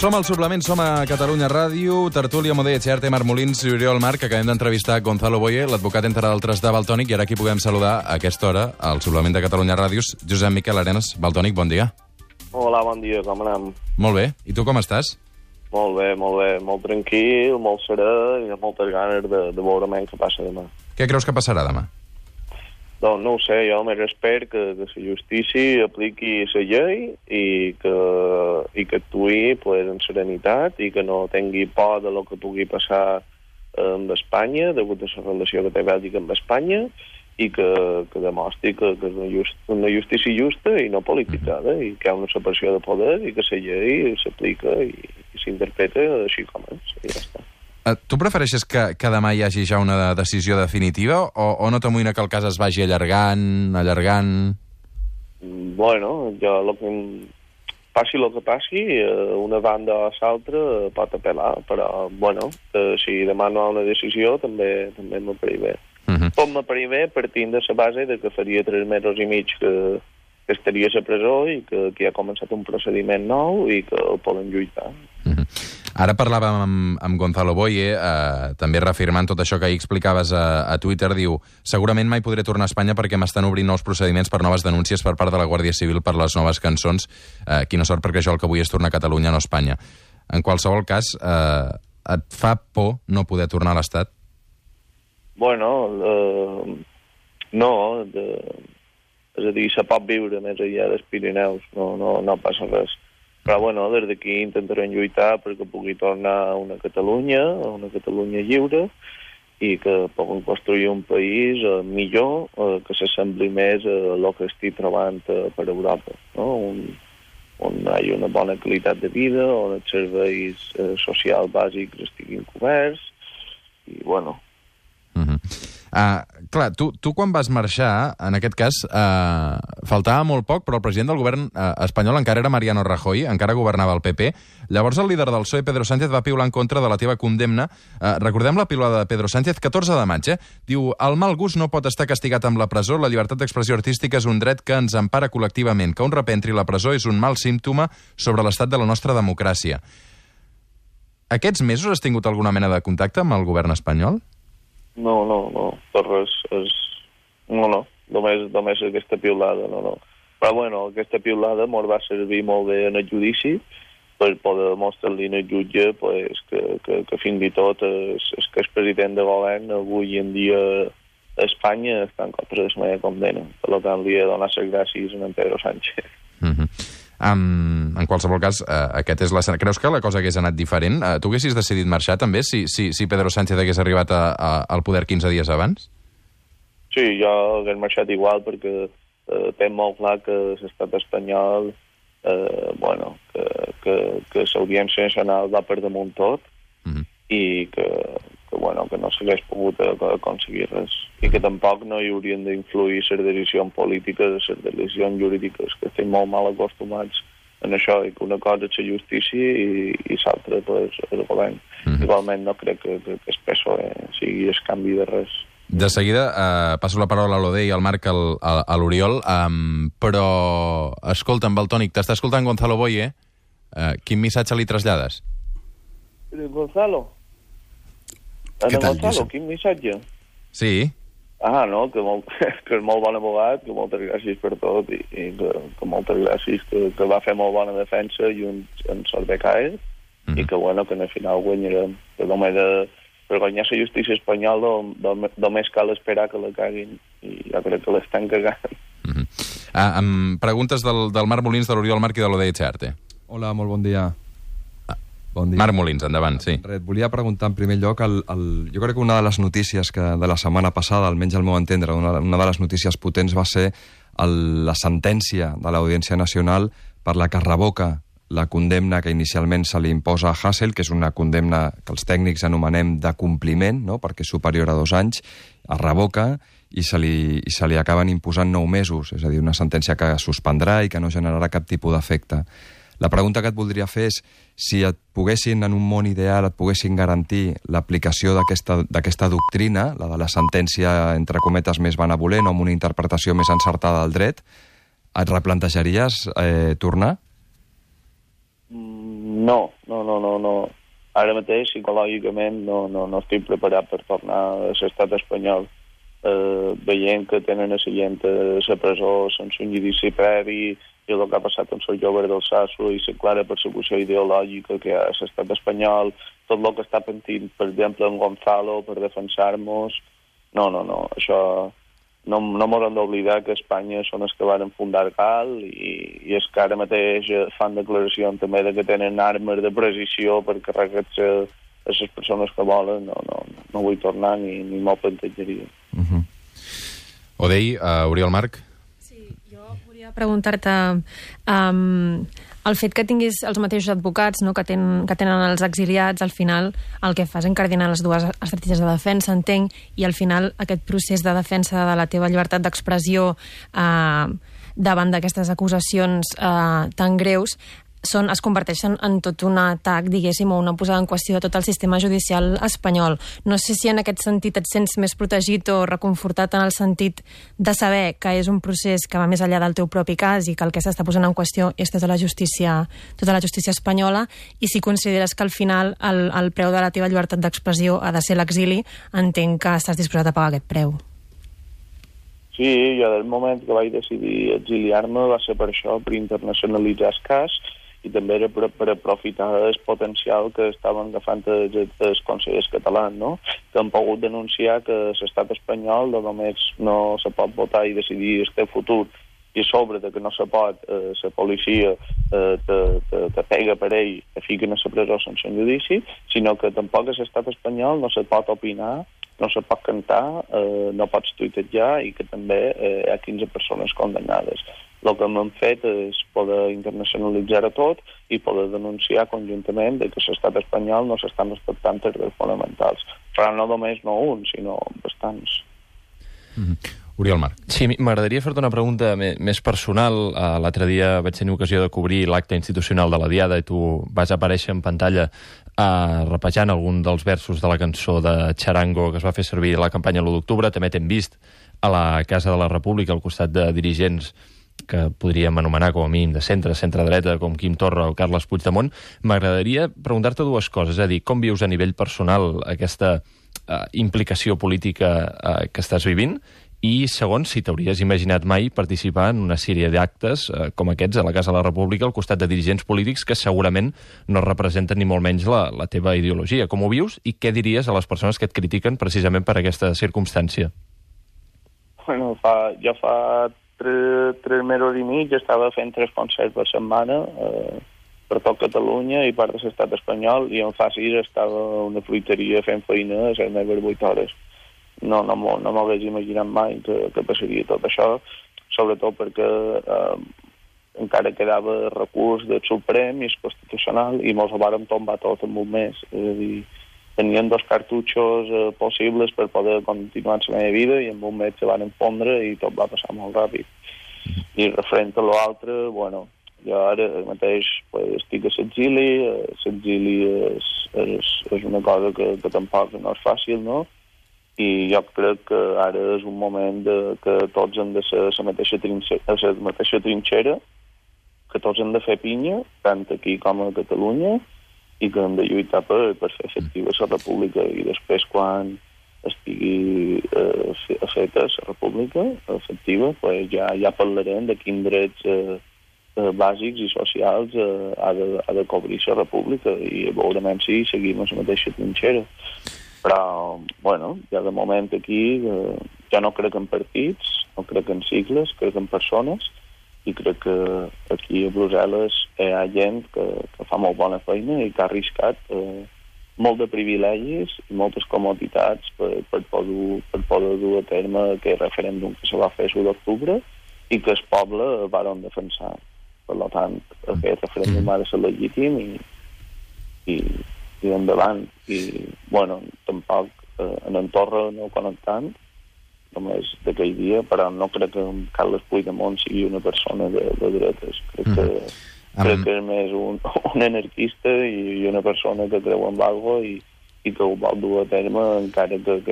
Som al suplement, som a Catalunya Ràdio, Tertúlia, Modé, Etxearte, Marc Molins i Oriol Marc, que acabem d'entrevistar Gonzalo Boye, l'advocat, entre d'altres, de Baltònic, i ara aquí puguem saludar a aquesta hora, al suplement de Catalunya Ràdios, Josep Miquel Arenas. Baltònic, bon dia. Hola, bon dia, com anem? Molt bé. I tu com estàs? Molt bé, molt bé, molt tranquil, molt serè i amb moltes ganes de, de veure què passa demà. Què creus que passarà demà? Doncs no ho sé, jo més espero que, que la justícia apliqui la llei i que, i que actuï pues, en serenitat i que no tingui por de lo que pugui passar amb Espanya, degut a la relació que té Bèlgica amb Espanya, i que, que demostri que, que és una, just, una justícia justa i no polititzada, i que hi ha una separació de poder i que la llei s'aplica i, i s'interpreta així com és, i ja està. Uh, tu prefereixes que, que demà hi hagi ja una decisió definitiva o, o no t'amoïna que el cas es vagi allargant, allargant... Bueno, jo el que passi el que passi, eh, una banda o l'altra pot apel·lar, però, bueno, eh, si demà no hi ha una decisió, també també m'apareix bé. Uh -huh. Pot m'apareix bé partint de la base de que faria tres mesos i mig que, que estaria a la presó i que, que ha començat un procediment nou i que el poden lluitar. Uh -huh. Ara parlàvem amb, amb Gonzalo Boye, eh, també reafirmant tot això que ahir explicaves a, a Twitter, diu segurament mai podré tornar a Espanya perquè m'estan obrint nous procediments per noves denúncies per part de la Guàrdia Civil per les noves cançons. Eh, quina sort, perquè jo el que vull és tornar a Catalunya, no a Espanya. En qualsevol cas, eh, et fa por no poder tornar a l'Estat? Bueno, eh, no, de, és a dir, se pot viure més enllà dels Pirineus, no, no, no passa res. Però, bueno, des d'aquí intentarem lluitar perquè pugui tornar a una Catalunya, a una Catalunya lliure, i que puguem construir un país eh, millor, eh, que s'assembli més a el que estic trobant eh, per Europa. No? Un, on hi hagi una bona qualitat de vida, on els serveis socials bàsics estiguin coberts, i, bueno... Uh clar, tu, tu quan vas marxar, en aquest cas, uh, faltava molt poc, però el president del govern uh, espanyol encara era Mariano Rajoy, encara governava el PP. Llavors el líder del PSOE, Pedro Sánchez, va piular en contra de la teva condemna. Uh, recordem la piulada de Pedro Sánchez, 14 de maig, eh? Diu, el mal gust no pot estar castigat amb la presó, la llibertat d'expressió artística és un dret que ens empara col·lectivament, que un repentri la presó és un mal símptoma sobre l'estat de la nostra democràcia. Aquests mesos has tingut alguna mena de contacte amb el govern espanyol? No, no, no, per res. És... No, no, només, només aquesta piulada, no, no. Però, bueno, aquesta piulada mos va servir molt bé en el judici per poder demostrar-li al jutge pues, que, que, que fins i tot és, és que el president de govern avui en dia a Espanya està en contra de la meva condena. Per tant, li he donat les gràcies a en Pedro Sánchez. Mm -hmm. Um, en qualsevol cas, uh, aquest és la... Creus que la cosa hagués anat diferent? Uh, tu haguessis decidit marxar també si, si, si Pedro Sánchez hagués arribat a, a, al poder 15 dies abans? Sí, jo hagués marxat igual perquè uh, té molt clar que l'estat espanyol uh, bueno, que, que, que l'Audiència Nacional va per damunt tot mhm. -huh. i que, que, bueno, que no s'hagués pogut aconseguir res i que tampoc no hi haurien d'influir les decisions polítiques, les decisions jurídiques, que estem molt mal acostumats en això, i que una cosa és la justícia i, i l'altra pues, el govern. Mm -hmm. Igualment no crec que, que, que el PSOE sigui el canvi de res. De seguida eh, passo la paraula a l'Ode i al Marc al, a, a l'Oriol, um, però escolta'm, Baltònic, t'està escoltant Gonzalo Boye, eh, quin missatge li trasllades? Gonzalo? Ana Gonzalo, quin missatge? Sí. Ah, no, que, molt, que és molt bon abogat, que moltes gràcies per tot i, i que, que moltes gràcies, que, que va fer molt bona defensa i un, un sort de caer mm -hmm. i que, bueno, que al final guanyarem. Que només de, per guanyar la justícia espanyola només cal esperar que la caguin i jo crec que l'estan cagant. Mm -hmm. ah, amb preguntes del, del Marc Molins, de l'Oriol Marc i de l'Odei Xerte. Hola, molt bon dia. Bon dia. Marc Molins, endavant, sí. Res, volia preguntar en primer lloc, el, el, jo crec que una de les notícies que de la setmana passada, almenys al meu entendre, una, una de les notícies potents va ser el, la sentència de l'Audiència Nacional per la que revoca la condemna que inicialment se li imposa a Hassel, que és una condemna que els tècnics anomenem de compliment, no? perquè és superior a dos anys, es revoca i se, li, i se li acaben imposant nou mesos, és a dir, una sentència que suspendrà i que no generarà cap tipus d'efecte. La pregunta que et voldria fer és si et poguessin, en un món ideal, et poguessin garantir l'aplicació d'aquesta doctrina, la de la sentència, entre cometes, més benevolent, o amb una interpretació més encertada del dret, et replantejaries eh, tornar? Mm, no, no, no, no, no. Ara mateix, psicològicament, no, no, no estic preparat per tornar a l'estat espanyol. Eh, veient que tenen a la gent a la presó sense un judici previ i el que ha passat amb el jove del Sasso i la clara persecució ideològica que ha l'estat espanyol, tot el que està pentint, per exemple, en Gonzalo per defensar-nos... No, no, no, això no, no m'hauran d'oblidar que Espanya són els que van fundar GAL i, i és que ara mateix fan declaracions també de que tenen armes de precisió per carregar-se a les persones que volen. No, no, no vull tornar ni, ni m'ho plantejaria. Uh -huh. Odei, uh, Oriol Marc? Sí, jo volia preguntar-te... Um, el fet que tinguis els mateixos advocats no, que, ten, que tenen els exiliats, al final el que fas és encardinar les dues estratègies de defensa, entenc, i al final aquest procés de defensa de la teva llibertat d'expressió eh, davant d'aquestes acusacions eh, tan greus són, es converteixen en tot un atac, diguéssim, o una posada en qüestió de tot el sistema judicial espanyol. No sé si en aquest sentit et sents més protegit o reconfortat en el sentit de saber que és un procés que va més enllà del teu propi cas i que el que s'està posant en qüestió és tota la justícia, tota la justícia espanyola i si consideres que al final el, el preu de la teva llibertat d'expressió ha de ser l'exili, entenc que estàs disposat a pagar aquest preu. Sí, jo del moment que vaig decidir exiliar-me va ser per això, per internacionalitzar el cas i també era per, per aprofitar el potencial que estaven agafant els, els consellers catalans, no? que han pogut denunciar que l'estat espanyol de només no se pot votar i decidir el teu futur i sobre de que no se pot, eh, la policia eh, te, te, te pega per ell, te fiquen a la presó sense judici, sinó que tampoc a l'estat espanyol no se pot opinar, no se pot cantar, eh, no pots tuitejar i que també eh, hi ha 15 persones condemnades. El que hem fet és poder internacionalitzar a tot i poder denunciar conjuntament de que l'estat espanyol no s'estan respectant els drets fonamentals. Però no només no un, sinó bastants. Mm -hmm. Oriol Marc. Sí, m'agradaria fer-te una pregunta més personal. Uh, L'altre dia vaig tenir ocasió de cobrir l'acte institucional de la Diada i tu vas aparèixer en pantalla uh, repejant algun dels versos de la cançó de Charango que es va fer servir a la campanya l'1 d'octubre. També t'hem vist a la Casa de la República al costat de dirigents que podríem anomenar com a mínim de centre, centre-dreta, com Quim Torra o Carles Puigdemont, m'agradaria preguntar-te dues coses. És a dir, com vius a nivell personal aquesta uh, implicació política uh, que estàs vivint? I, segon, si t'hauries imaginat mai participar en una sèrie d'actes eh, com aquests a la Casa de la República al costat de dirigents polítics que segurament no representen ni molt menys la, la teva ideologia. Com ho vius i què diries a les persones que et critiquen precisament per aquesta circumstància? Bueno, fa, jo fa tres, tres mesos i mig estava fent tres concerts per setmana eh, per tot Catalunya i part de l'estat espanyol i en fa sis estava una fruiteria fent feina a les meves vuit hores. No, no no hagués imaginat mai que, que passaria tot això, sobretot perquè eh, encara quedava recurs del Suprem i el Constitucional i mos ho vàrem tombar tot en un mes. És a dir, tenien dos cartutxos eh, possibles per poder continuar la meva vida i en un mes van enfondre i tot va passar molt ràpid. I referent a l'altre, bueno, jo ara mateix pues, estic a l'exili, eh, l'exili és, és, és una cosa que, que tampoc no és fàcil, no? I jo crec que ara és un moment de, que tots hem de ser la mateixa, trinxera, la mateixa trinxera, que tots hem de fer pinya, tant aquí com a Catalunya, i que hem de lluitar per, per fer efectiva la república. I després quan estigui eh, feta la república efectiva, pues ja, ja parlarem de quins drets eh, eh, bàsics i socials eh, ha, de, ha de cobrir la república. I veurem si seguim la mateixa trinxera. Però, bueno, ja de moment aquí eh, ja no crec en partits, no crec en cicles, crec en persones, i crec que aquí a Brussel·les hi ha gent que, que fa molt bona feina i que ha arriscat eh, molt de privilegis i moltes comoditats per, per, poder, per poder dur a terme aquest referèndum que se va fer l'1 d'octubre i que el poble van defensar. Per tant, aquest referèndum ha de ser legítim i, i, i endavant. I, bueno, tampoc eh, en Torra no ho conec tant, només d'aquell dia, però no crec que Carles Puigdemont sigui una persona de, de dretes. Crec mm. que Amb- Crec que és més un, un anarquista i, i una persona que creu en algo i, i que ho vol dur a terme encara que, que